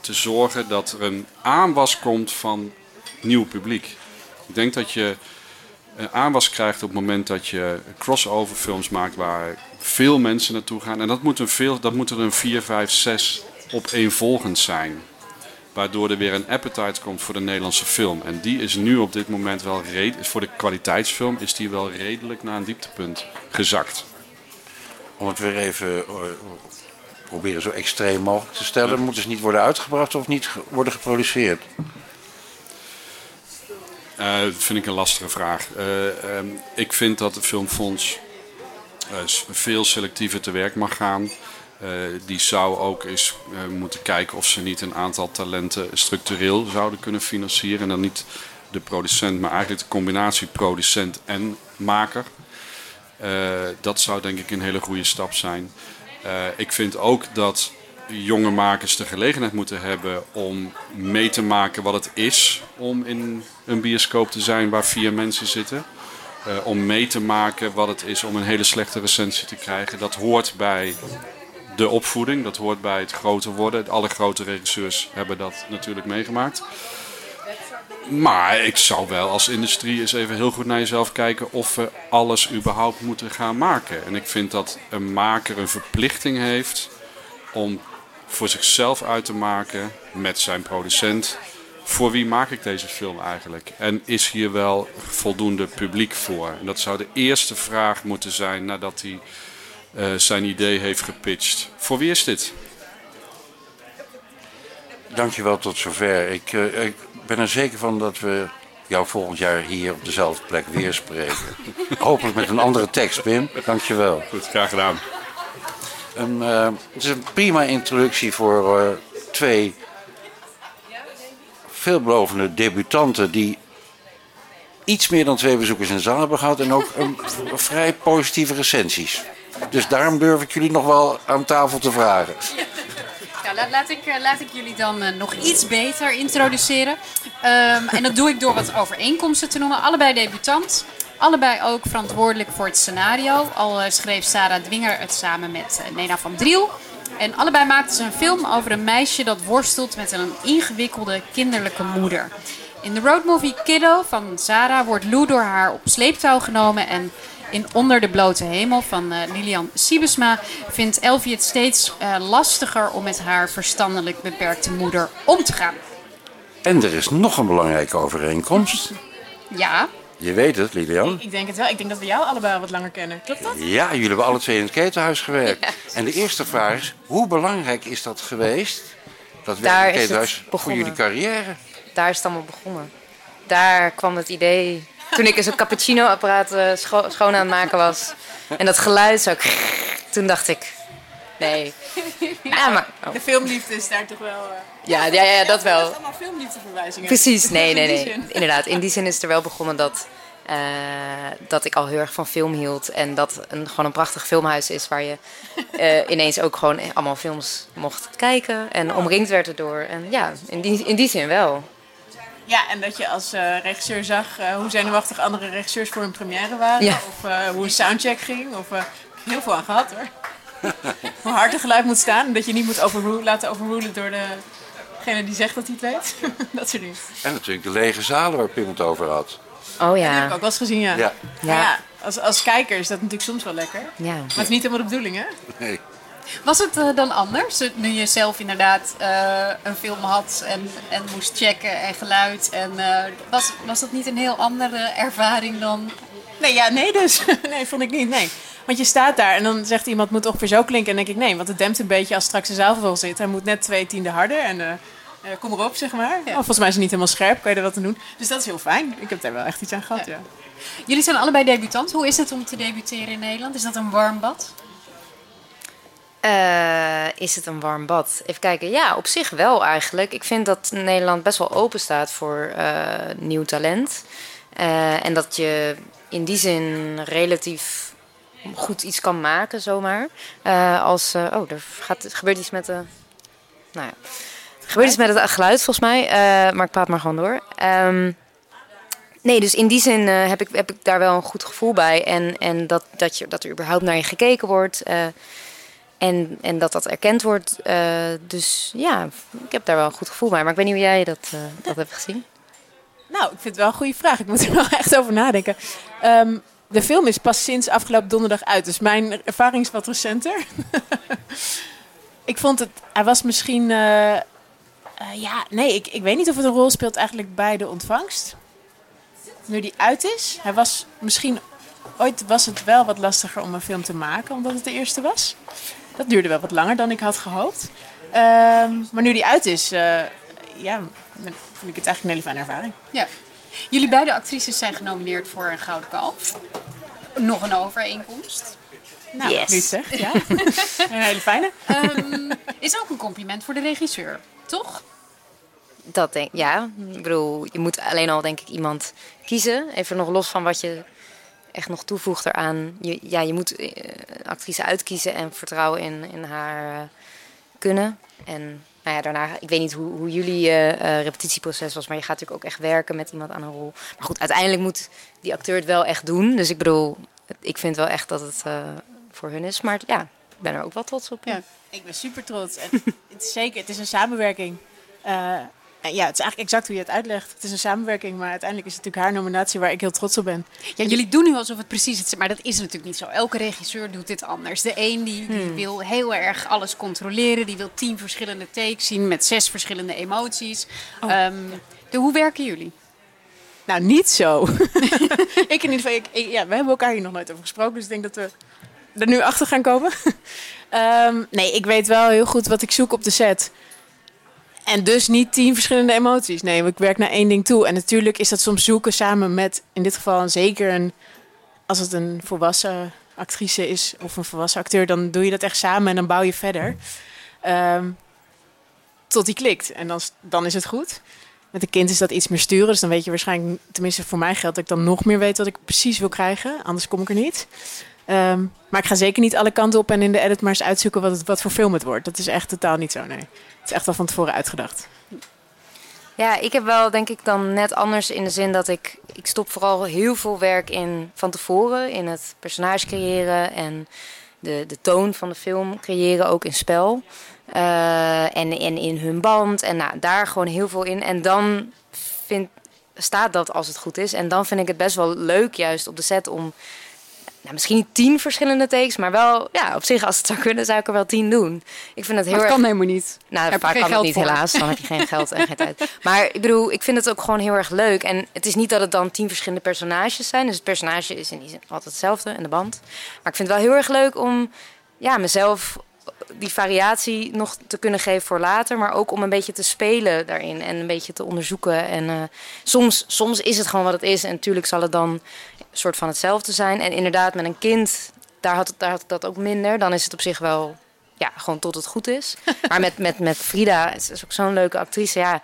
te zorgen dat er een aanwas komt van nieuw publiek. Ik denk dat je aanwas krijgt op het moment dat je crossover films maakt waar veel mensen naartoe gaan. En dat moet, een veel, dat moet er een 4, 5, 6 opeenvolgend zijn. Waardoor er weer een appetite komt voor de Nederlandse film. En die is nu op dit moment wel redelijk, voor de kwaliteitsfilm is die wel redelijk naar een dieptepunt gezakt. Om het weer even uh, proberen zo extreem mogelijk te stellen, moeten ze niet worden uitgebracht of niet worden geproduceerd? Dat vind ik een lastige vraag. Uh, um, ik vind dat de Filmfonds uh, veel selectiever te werk mag gaan. die zou ook eens moeten kijken of ze niet een aantal talenten structureel zouden kunnen financieren. En dan niet de producent, maar eigenlijk de combinatie producent en maker. dat zou denk ik een hele goede stap zijn. Eh, ik vind ook dat jonge makers de gelegenheid moeten hebben om mee te maken wat het is om in een bioscoop te zijn waar vier mensen zitten. Eh, om mee te maken wat het is om een hele slechte recensie te krijgen. Dat hoort bij de opvoeding, dat hoort bij het groter worden. Alle grote regisseurs hebben dat natuurlijk meegemaakt. Maar ik zou wel als industrie eens even heel goed naar jezelf kijken of we alles überhaupt moeten gaan maken. En ik vind dat een maker een verplichting heeft om voor zichzelf uit te maken met zijn producent. Voor wie maak ik deze film eigenlijk? En is hier wel voldoende publiek voor? En dat zou de eerste vraag moeten zijn nadat hij uh, zijn idee heeft gepitcht. Voor wie is dit? Dankjewel tot zover. Ik, uh, ik ben er zeker van dat we jou volgend jaar hier op dezelfde plek weer spreken. Hopelijk met een andere tekst, Pim. Dankjewel. Goed, graag gedaan. Een, uh, het is een prima introductie voor uh, twee veelbelovende debutanten die iets meer dan twee bezoekers in de zaal hebben gehad en ook een, vrij positieve recensies. Dus daarom durf ik jullie nog wel aan tafel te vragen. Ja, laat, laat, ik, laat ik jullie dan uh, nog iets beter introduceren. Um, en dat doe ik door wat overeenkomsten te noemen. Allebei debutant. Allebei ook verantwoordelijk voor het scenario. Al uh, schreef Sarah Dwinger het samen met uh, Nena van Driel. En allebei maakten ze een film over een meisje dat worstelt met een ingewikkelde kinderlijke moeder. In de roadmovie Kiddo van Sarah wordt Lou door haar op sleeptouw genomen en in Onder de Blote Hemel van uh, Lilian Siebesma vindt Elfie het steeds uh, lastiger om met haar verstandelijk beperkte moeder om te gaan. En er is nog een belangrijke overeenkomst. Ja. Je weet het, Lilian. Ik denk het wel. Ik denk dat we jou allebei wat langer kennen. Klopt dat? Ja, jullie hebben alle twee in het ketenhuis gewerkt. Ja. En de eerste vraag is, hoe belangrijk is dat geweest? Dat werk in het ketenhuis voor jullie carrière? Daar is het allemaal begonnen. Daar kwam het idee toen ik eens een cappuccino-apparaat scho schoon aan het maken was. En dat geluid zo. Toen dacht ik, nee. Ja, maar, oh. De filmliefde is daar toch wel... Uh... Ja, ja, ja, dat wel. Het allemaal filmliefdeverwijzingen. Precies, nee, nee, nee. Inderdaad, in die zin is het er wel begonnen dat... Uh, dat ik al heel erg van film hield. En dat een, gewoon een prachtig filmhuis is waar je uh, ineens ook gewoon allemaal films mocht kijken. En omringd werd erdoor. En ja, in die, in die zin wel. Ja, en dat je als uh, regisseur zag hoe zenuwachtig andere regisseurs voor hun première waren. Ja. Of hoe een soundcheck ging. Of heel veel aan gehad hoor. hoe hard geluid moet staan. En dat je niet moet overrule, laten overrulen door degene die zegt dat hij het weet. dat soort dingen. En natuurlijk de lege zalen waar Pim het over had. Oh ja. Dat heb ik ook wel eens gezien, ja. Ja. ja. ja als, als kijker is dat natuurlijk soms wel lekker. Ja. Maar het is niet helemaal de bedoeling, hè? Nee. Was het uh, dan anders? Nu je zelf inderdaad uh, een film had en, en moest checken en geluid. En, uh, was, was dat niet een heel andere ervaring dan... Nee, ja, nee dus. nee, vond ik niet. Nee. Want je staat daar en dan zegt iemand moet ongeveer zo klinken. En dan denk ik nee, want het dempt een beetje als straks de zaal vol zit. Hij moet net twee tienden harder en kom erop, zeg maar. Ja. Oh, volgens mij is het niet helemaal scherp, kan je er wat aan doen. Dus dat is heel fijn. Ik heb daar wel echt iets aan gehad, ja. ja. Jullie zijn allebei debutant. Hoe is het om te debuteren in Nederland? Is dat een warm bad? Uh, is het een warm bad? Even kijken. Ja, op zich wel eigenlijk. Ik vind dat Nederland best wel open staat voor uh, nieuw talent. Uh, en dat je in die zin relatief goed iets kan maken, zomaar. als, oh, er gaat, gebeurt iets met de... Nou ja. Gebeurt iets met het geluid, volgens mij. maar ik praat maar gewoon door. Um, nee, dus in die zin heb, ik, heb ik daar wel een goed gevoel bij. En, en dat, dat, je, dat er überhaupt naar je gekeken wordt... En, en dat dat erkend wordt. Dus ja, ik heb daar wel een goed gevoel bij. Maar ik weet niet hoe jij dat, dat hebt gezien. Nou, ik vind het wel een goede vraag. Ik moet er wel echt over nadenken. Um, de film is pas sinds afgelopen donderdag uit. Dus mijn ervaring is wat recenter. ik vond het... Hij was misschien... Uh, ja, nee, ik, ik weet niet of het een rol speelt eigenlijk bij de ontvangst. Nu die uit is. Hij was misschien... Ooit was het wel wat lastiger om een film te maken, omdat het de eerste was. Dat duurde wel wat langer dan ik had gehoopt. Um, maar nu die uit is, uh, ja, vind ik het eigenlijk een hele fijne ervaring. Ja. Jullie beide actrices zijn genomineerd voor een Gouden Kalf. Nog een overeenkomst. Nou, yes. niet zegt, ja. een hele fijne. Um, is ook een compliment voor de regisseur, toch? Dat denk ja. Ik bedoel, je moet alleen al denk ik iemand kiezen. Even nog los van wat je echt nog toevoegt eraan. Je, ja, je moet eh, een actrice uitkiezen en vertrouwen in, in haar eh, kunnen. En nou ja, daarna, ik weet niet hoe, hoe jullie eh, repetitieproces was, maar je gaat natuurlijk ook echt werken met iemand aan een rol. Maar goed, uiteindelijk moet die acteur het wel echt doen. Dus ik bedoel, ik vind wel echt dat het eh, voor hun is. Maar ja, ik ben er ook wel trots op. Ja, ik ben super trots. En het is zeker, het is een samenwerking. En ja, het is eigenlijk exact hoe je het uitlegt. Het is een samenwerking, maar uiteindelijk is het natuurlijk haar nominatie waar ik heel trots op ben. Ja, jullie doen nu alsof het precies het is, maar dat is natuurlijk niet zo. Elke regisseur doet dit anders. De een die, die Hmm. wil heel erg alles controleren, die wil tien verschillende takes zien met zes verschillende emoties. Oh. Ehm, de, hoe werken jullie? Nou, niet zo. ik in ieder geval, ik, ik- ja, we hebben elkaar hier nog nooit over gesproken, dus ik denk dat we er nu achter gaan komen. Ehm, nee, ik weet wel heel goed wat ik zoek op de set. En dus niet tien verschillende emoties. Nee, ik werk naar één ding toe. En natuurlijk is dat soms zoeken samen met, in dit geval zeker een, als het een volwassen actrice is of een volwassen acteur, dan doe je dat echt samen en dan bouw je verder. Ehm, tot die klikt. En dan, dan is het goed. Met een kind is dat iets meer sturen. Dus dan weet je waarschijnlijk, tenminste voor mij geldt dat ik dan nog meer weet wat ik precies wil krijgen. Anders kom ik er niet. Ehm, maar ik ga zeker niet alle kanten op en in de edit maar eens uitzoeken wat, wat voor film het wordt. Dat is echt totaal niet zo, nee. Is echt al van tevoren uitgedacht. Ja, ik heb wel denk ik dan net anders in de zin dat ik... Ik stop vooral heel veel werk in van tevoren. In het personage creëren en de, de toon van de film creëren, ook in spel. Eh, en, en in hun band. En nou, daar gewoon heel veel in. En dan vind, staat dat als het goed is. En dan vind ik het best wel leuk juist op de set om... Nou, misschien niet tien verschillende takes, maar wel, ja, op zich, als het zou kunnen, zou ik er wel tien doen. Ik vind het heel Maar het erg. kan helemaal niet. Nou, Heb vaak kan het niet, voor. helaas. Dan heb je geen geld en geen tijd. Maar ik bedoel, ik vind het ook gewoon heel erg leuk. En het is niet dat het dan tien verschillende personages zijn. Dus het personage is in die zin altijd hetzelfde en de band. Maar ik vind het wel heel erg leuk om ja, mezelf die variatie nog te kunnen geven voor later. Maar ook om een beetje te spelen daarin en een beetje te onderzoeken. En eh, soms, soms is het gewoon wat het is. En natuurlijk zal het dan soort van hetzelfde zijn. En inderdaad, met een kind, daar had, daar had ik dat ook minder. Dan is het op zich wel ja, gewoon tot het goed is. Maar met, met, met Frida, het is ook zo'n leuke actrice. Ja,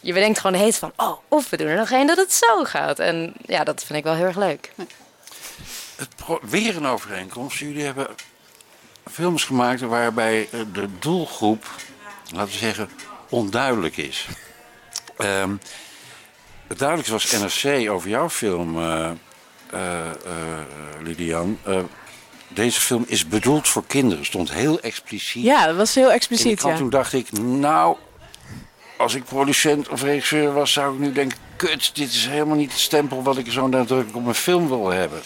je bedenkt gewoon tijd van, oh, of we doen er nog één dat het zo gaat. En ja, dat vind ik wel heel erg leuk. Het weer een overeenkomst. Jullie hebben films gemaakt waarbij eh, de doelgroep, laten we zeggen, onduidelijk is. Ehm, het duidelijkste was NRC over jouw film, eh, Lilian. Eh, deze film is bedoeld voor kinderen. Stond heel expliciet. Ja, dat was heel expliciet, ja. Toen dacht ik, nou, als ik producent of regisseur was, zou ik nu denken: kut, dit is helemaal niet het stempel wat ik zo nadrukkelijk op mijn film wil hebben.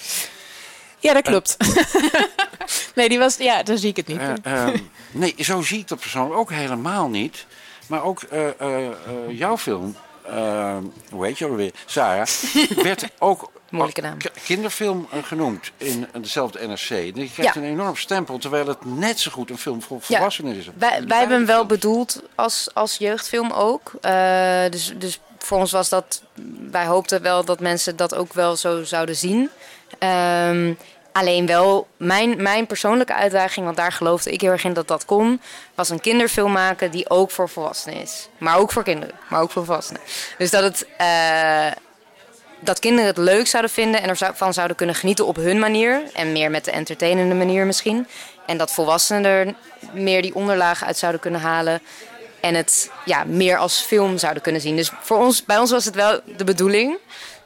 Ja, dat klopt. nee, die was, ja, dan zie ik het niet. Eh, ehm, nee, zo zie ik dat persoonlijk ook helemaal niet. Maar ook eh, eh, eh, jouw film, eh, hoe heet je alweer? Sarah, werd ook Moeilijke naam. k- kinderfilm eh, genoemd in dezelfde NRC. Je krijgt Ja. een enorm stempel, terwijl het net zo goed een film voor Ja. volwassenen is. Wij, wij hebben hem wel bedoeld als, als jeugdfilm ook. Eh, dus, dus voor ons was dat... Wij hoopten wel dat mensen dat ook wel zo zouden zien. Ehm, alleen wel mijn, mijn persoonlijke uitdaging, want daar geloofde ik heel erg in dat dat kon... was een kinderfilm maken die ook voor volwassenen is. Maar ook voor kinderen, maar ook voor volwassenen. Dus dat het... eh, dat kinderen het leuk zouden vinden en ervan zouden kunnen genieten op hun manier. En meer met de entertainende manier misschien. En dat volwassenen er meer die onderlagen uit zouden kunnen halen. En het ja, meer als film zouden kunnen zien. Dus voor ons, bij ons was het wel de bedoeling.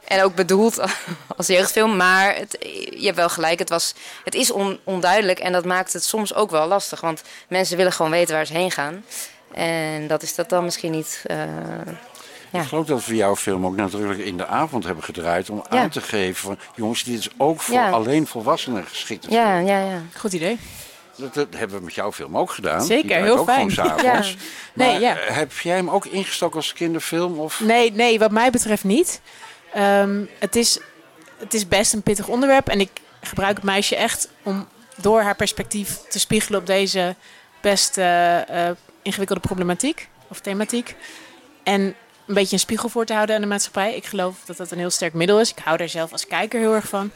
En ook bedoeld als jeugdfilm. Maar het, je hebt wel gelijk, het, was, het is on- onduidelijk. En dat maakt het soms ook wel lastig. Want mensen willen gewoon weten waar ze heen gaan. En dat is dat dan misschien niet. eh, ja. Ik geloof dat we jouw film ook natuurlijk in de avond hebben gedraaid om Ja. aan te geven van jongens, dit is ook voor Ja. alleen volwassenen geschikt. Ja, ja, ja. Goed idee. Dat, dat hebben we met jouw film ook gedaan. Zeker, heel ook fijn. Gewoon. Ja. Nee, Maar, ja. Heb jij hem ook ingestoken als kinderfilm? Of? Nee, nee, wat mij betreft niet. Ehm, het, is, het is best een pittig onderwerp. En ik gebruik het meisje echt om door haar perspectief te spiegelen op deze best eh, eh, ingewikkelde problematiek of thematiek. En een beetje een spiegel voor te houden aan de maatschappij. Ik geloof dat dat een heel sterk middel is. Ik hou daar zelf als kijker heel erg van.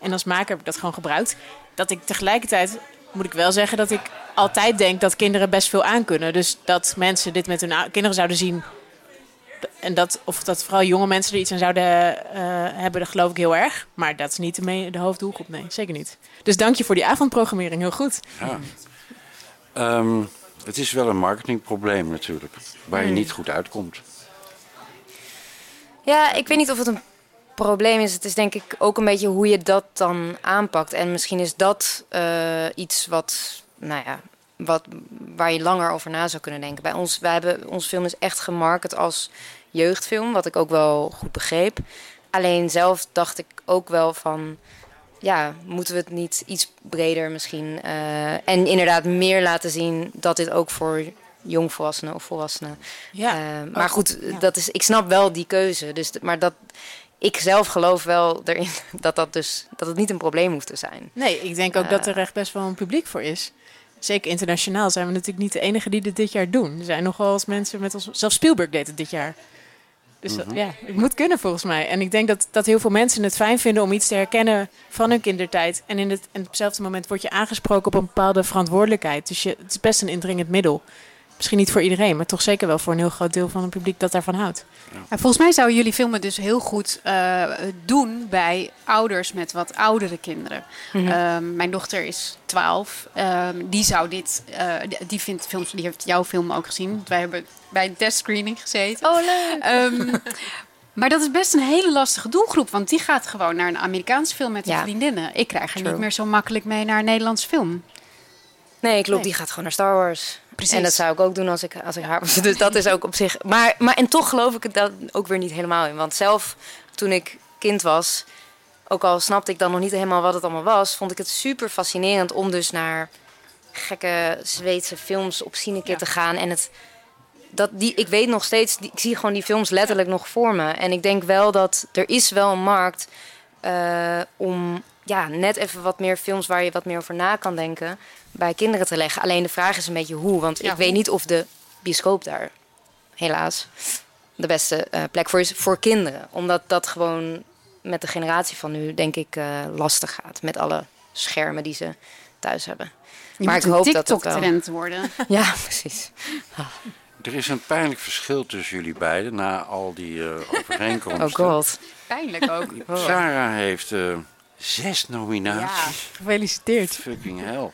En als maker heb ik dat gewoon gebruikt. Dat ik tegelijkertijd, moet ik wel zeggen, dat ik altijd denk dat kinderen best veel aankunnen. Dus dat mensen dit met hun kinderen zouden zien, En dat, of dat vooral jonge mensen er iets aan zouden eh, hebben, dat geloof ik heel erg. Maar dat is niet de, me- de hoofddoelgroep, nee, zeker niet. Dus dank je voor die avondprogrammering, heel goed. Ja. Ehm, het is wel een marketingprobleem natuurlijk, waar je Hmm. niet goed uitkomt. Ja, ik weet niet of het een probleem is. Het is denk ik ook een beetje hoe je dat dan aanpakt. En misschien is dat eh, iets wat, nou ja, wat, waar je langer over na zou kunnen denken. Bij ons, wij hebben, ons film is echt gemarket als jeugdfilm, wat ik ook wel goed begreep. Alleen zelf dacht ik ook wel van, ja, moeten we het niet iets breder misschien... eh, en inderdaad meer laten zien dat dit ook voor jongvolwassenen of volwassenen... Ja. Eh, maar Oh, goed, ja. dat is, ik snap wel die keuze. Dus, maar dat, ik zelf geloof wel erin dat, dat, dus, dat het niet een probleem hoeft te zijn. Nee, ik denk ook Eh. dat er echt best wel een publiek voor is. Zeker internationaal zijn we natuurlijk niet de enige die dit dit jaar doen. Er zijn nogal eens mensen met ons... Zelfs Spielberg deed het dit jaar. Dus dat- Mhm. ja, het moet kunnen volgens mij. En ik denk dat, dat heel veel mensen het fijn vinden om iets te herkennen van hun kindertijd. En in het, en op hetzelfde moment word je aangesproken op een bepaalde verantwoordelijkheid. Dus je, het is best een indringend middel. Misschien niet voor iedereen, maar toch zeker wel voor een heel groot deel van het publiek dat daarvan houdt. Ja, volgens mij zouden jullie filmen dus heel goed eh, doen bij ouders met wat oudere kinderen. Mhm. Ehm, mijn dochter is 12. Ehm, die zou dit, eh, die- vindt films, die heeft jouw film ook gezien. Wij hebben bij een testscreening gezeten. Oh, leuk. Ehm, maar dat is best een hele lastige doelgroep, want die gaat gewoon naar een Amerikaanse film met Ja. haar vriendinnen. Ik krijg er True. niet meer zo makkelijk mee naar een Nederlandse film. Nee, klopt. Nee. Die gaat gewoon naar Star Wars. Precies. En dat zou ik ook doen als ik, als ik haar was. Dus dat is ook op zich... Maar, maar en toch geloof ik het dat ook weer niet helemaal in. Want zelf, toen ik kind was... Ook al snapte ik dan nog niet helemaal wat het allemaal was... vond ik het super fascinerend om dus naar gekke Zweedse films op Cineke te gaan. En het... Dat die, ik weet nog steeds, die, ik zie gewoon die films letterlijk nog voor me. En ik denk wel dat er is wel een markt eh, om ja, net even wat meer films waar je wat meer over na kan denken bij kinderen te leggen. Alleen de vraag is een beetje hoe. Want Ja, ik weet hoe? niet of de bioscoop daar helaas de beste eh, plek voor is voor kinderen. Omdat dat gewoon met de generatie van nu denk ik eh, lastig gaat. Met alle schermen die ze thuis hebben. Je maar moet ik hoop een dat het wel... TikTok-trend worden. Ja, precies. Er is een pijnlijk verschil tussen jullie beiden na al die eh, overeenkomsten. Oh god. Pijnlijk ook. Sarah heeft eh, zes nominaties. Gefeliciteerd. Fucking hell.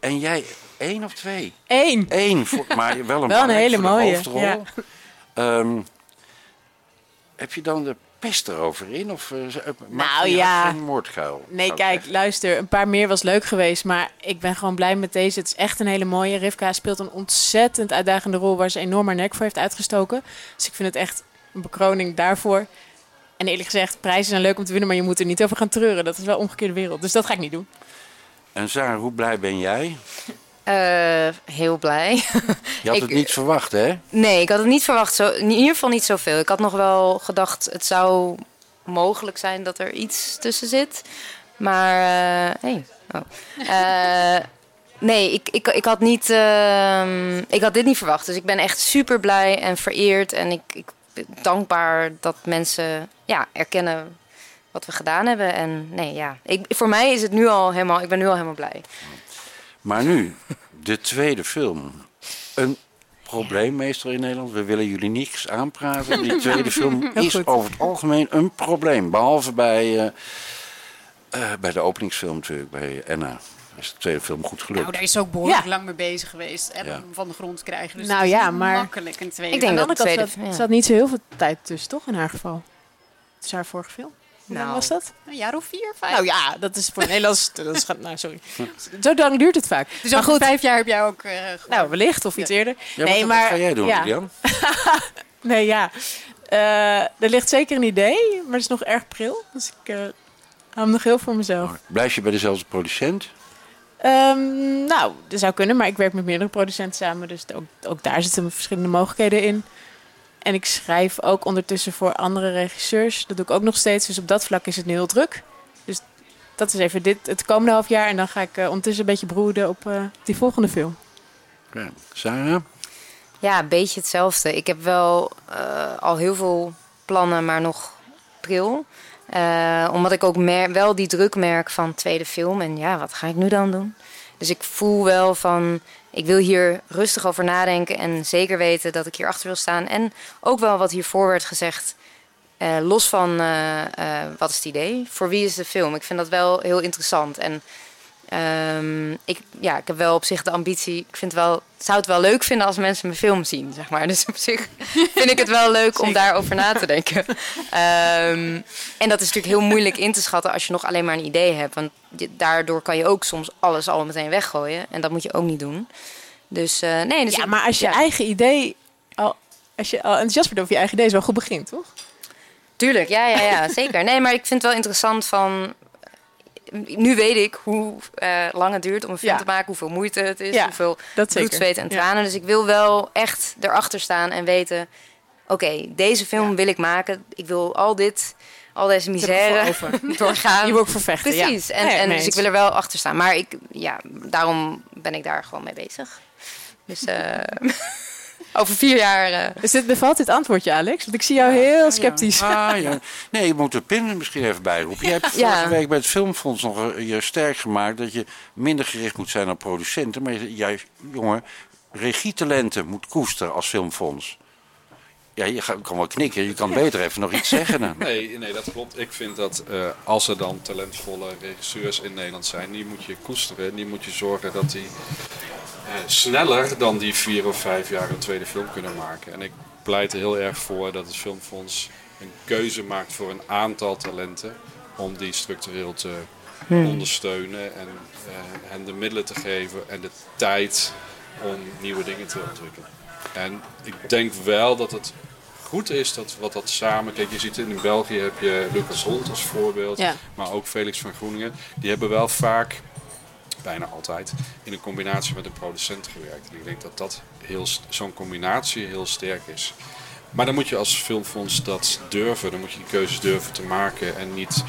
En jij één of twee? Eén. Eén, voor, maar wel een, Wel een belangrijk hele mooie, hoofdrol. ja. Ehm, heb je dan de pest erover in? Of uh, Nou ja. moordkuil? Nee, kijk, luister, een paar meer was leuk geweest, maar ik ben gewoon blij met deze. Het is echt een hele mooie. Rivka speelt een ontzettend uitdagende rol waar ze enorm haar nek voor heeft uitgestoken. Dus ik vind het echt een bekroning daarvoor. En eerlijk gezegd, prijzen zijn leuk om te winnen, maar je moet er niet over gaan treuren. Dat is wel omgekeerde wereld, dus dat ga ik niet doen. En Sarah, hoe blij ben jij? Eh, heel blij. Je had Ik- het niet verwacht, hè? Nee, ik had het niet verwacht. Zo, in ieder geval niet zoveel. Ik had nog wel gedacht, het zou mogelijk zijn dat er iets tussen zit. Maar, hey. Oh. Eh, nee, ik, ik, ik, had niet, ehm, ik had dit niet verwacht. Dus ik ben echt super blij en vereerd. En ik, ik dankbaar dat mensen ja, erkennen wat we gedaan hebben. En nee, ja. Ik, voor mij is het nu al helemaal, ik ben nu al helemaal blij. Maar nu, de tweede film. Een probleemmeester in Nederland. We willen jullie niks aanpraten. Die tweede film is over het algemeen een probleem. Behalve bij, eh, eh, bij de openingsfilm natuurlijk, bij Anna. Is de tweede film goed gelukt. Nou, daar is ook behoorlijk Ja. lang mee bezig geweest. En Ja. hem van de grond krijgen. Dus Nou het is ja, maar- makkelijk een tweede. Ik denk dat de tweede- zat, ja. zat niet zo heel veel tijd tussen, toch, in haar geval? Het is haar vorige film. Hoe lang Nou. was dat? Een jaar of vier, vijf. Nou ja, dat is voor Nederlands... Dat is, nou, sorry. Zo lang duurt het vaak. Dus maar goed, vijf jaar heb jij ook... eh, nou, wellicht of iets eerder. Ja, nee, wat, maar wat ga jij doen, ja. Lilian? Nee, ja. Eh, er ligt zeker een idee, maar het is nog erg pril. Dus ik eh, hou hem nog heel voor mezelf. Blijf je bij dezelfde producent? Ehm, nou, dat zou kunnen, maar ik werk met meerdere producenten samen. Dus ook, ook daar zitten verschillende mogelijkheden in. En ik schrijf ook ondertussen voor andere regisseurs. Dat doe ik ook nog steeds. Dus op dat vlak is het nu heel druk. Dus dat is even dit, het komende half jaar. En dan ga ik eh, ondertussen een beetje broeden op eh, die volgende film. Ja. Sarah? Ja, een beetje hetzelfde. Ik heb wel eh, al heel veel plannen, maar nog pril. Eh, omdat ik ook wel die druk merk van tweede film. En ja, wat ga ik nu dan doen? Dus ik voel wel van, ik wil hier rustig over nadenken en zeker weten dat ik hier achter wil staan. En ook wel wat hiervoor werd gezegd, eh, los van eh, wat is het idee, voor wie is de film? Ik vind dat wel heel interessant. En ehm, ik, ja, ik heb wel op zich de ambitie, ik vind het wel, zou het wel leuk vinden als mensen mijn film zien, zeg maar. Dus op zich vind ik het wel leuk om daarover na te denken. Ehm, en dat is natuurlijk heel moeilijk in te schatten als je nog alleen maar een idee hebt. Want daardoor kan je ook soms alles al meteen weggooien. En dat moet je ook niet doen. Dus eh, nee, dus ja, maar als je ja. eigen idee al, als je al enthousiast bent over je eigen idee, is wel goed begin, toch? Tuurlijk, ja, ja, ja, zeker. Nee, maar ik vind het wel interessant van... Nu weet ik hoe eh, lang het duurt om een film Ja. te maken, hoeveel moeite het is, Ja, hoeveel dat bloed, zweet en Ja. tranen. Dus ik wil wel echt erachter staan en weten... Oké, deze film wil ik maken. Ik wil al dit, al deze misère doorgaan. Je wil ook voor vechten, ja. Precies. En, en dus ik wil er wel achter staan. Maar ik, ja, daarom ben ik daar gewoon mee bezig. Dus eh, over vier jaar... eh, Dus dit bevalt dit antwoordje, Alex? Want ik zie jou heel sceptisch. Ah, ja. Nee, je moet de pin er misschien even bij roepen. Jij hebt Ja. vorige week bij het Filmfonds nog eh, je sterk gemaakt... dat je minder gericht moet zijn op producenten... maar je- jij, jongen, regietalenten moet koesteren als Filmfonds. Ja, je kan wel knikken. Je kan beter even nog iets zeggen. Dan. Nee, nee, dat klopt. Ik vind dat eh, als er dan talentvolle regisseurs in Nederland zijn, die moet je koesteren. Die moet je zorgen dat die sneller dan die vier of vijf jaar een tweede film kunnen maken. En ik pleit er heel erg voor dat het Filmfonds een keuze maakt voor een aantal talenten om die structureel te Hmm. ondersteunen en eh, hen de middelen te geven en de tijd om nieuwe dingen te ontwikkelen. En ik denk wel dat het goed is dat wat dat samen. Kijk, je ziet in België heb je Lucas Hond als voorbeeld, Ja. maar ook Felix van Groeningen. Die hebben wel vaak, bijna altijd, in een combinatie met een producent gewerkt. En ik denk dat dat heel, zo'n combinatie heel sterk is. Maar dan moet je als filmfonds dat durven. Dan moet je die keuzes durven te maken en niet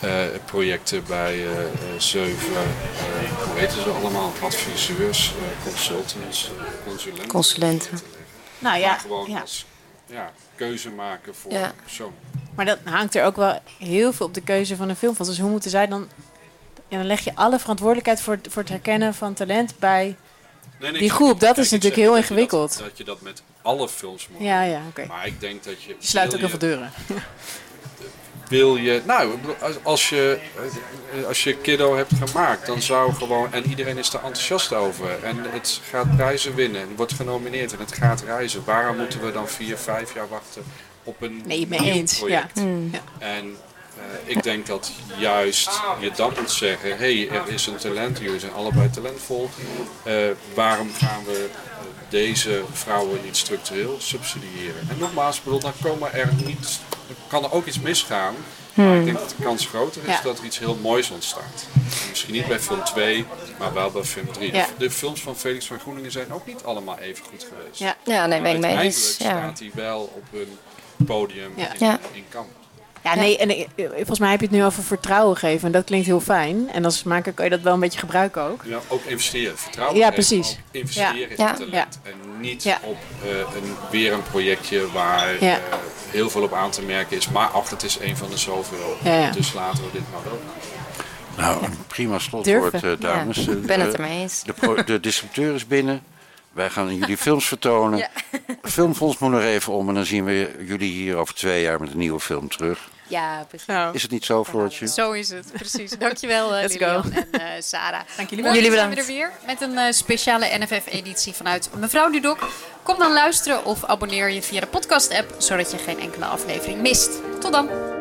eh, projecten bij eh, eh, zeven, eh, hoe heten ze allemaal, adviseurs, consultants, consulenten. Consulenten. Nou ja, Maar gewoon ja. als ja, keuze maken voor Ja. persoon. Maar dat hangt er ook wel heel veel op de keuze van een filmfonds. Dus hoe moeten zij dan... Ja, dan leg je alle verantwoordelijkheid voor, het- voor het herkennen van talent bij Nee, nee, die groep. Dat is natuurlijk heel je dat- ingewikkeld. Dat je dat met alle films moet Ja, doen. ja, oké. Maar ik denk dat je... Je sluit ook heel veel deuren. Wil je... Nou, als- je, als je Kiddo hebt gemaakt, dan zou gewoon... En iedereen is er enthousiast over. En het gaat prijzen winnen. Het wordt genomineerd en het gaat reizen. Waarom moeten we dan vier, vijf jaar wachten op een Nee, mee eens, project? ja. Mm. Ja. En ik denk dat juist je dan moet zeggen: hé, hey, er is een talent, jullie zijn allebei talentvol. Eh, waarom gaan we eh, deze vrouwen niet structureel subsidiëren? En nogmaals, bedoel, dan komen er niet, kan er ook iets misgaan. Maar Hmm. ik denk dat de kans groter is Ja. dat er iets heel moois ontstaat. Misschien niet bij film 2, maar wel bij film 3. Ja. De films van Felix van Groeningen zijn ook niet allemaal even goed geweest. Ja. Ja, nee, ben ik mee eens. uiteindelijk Ja. staat hij wel op een podium Ja. in, in Kamp. Ja, nee, en volgens mij heb je het nu over vertrouwen geven. En dat klinkt heel fijn. En als maker kan je dat wel een beetje gebruiken ook. Ja, ook investeren. Vertrouwen Ja, geven, precies. ook investeren Ja. in Ja. talent. En niet Ja. op eh, een, weer een projectje waar Ja. eh, heel veel op aan te merken is. Maar ach, het is een van de zoveel. Ja, ja. Dus laten we dit maar wel. Nou, een prima slotwoord, eh, dames. Ja, ik ben het ermee eens. De, pro- de distributeur is binnen. Wij gaan jullie films vertonen. Ja. Filmfonds moet nog even om en dan zien we jullie hier over twee jaar met een nieuwe film terug. Ja, precies. Is het niet zo, Floortje? Zo is het, precies. Dankjewel uh, Let's Lilian go. en eh, Sarah. Dank jullie Morgen Jullie zijn we bedankt. er weer met een eh, speciale NFF-editie vanuit Mevrouw Dudok. Kom dan luisteren of abonneer je via de podcast-app, zodat je geen enkele aflevering mist. Tot dan!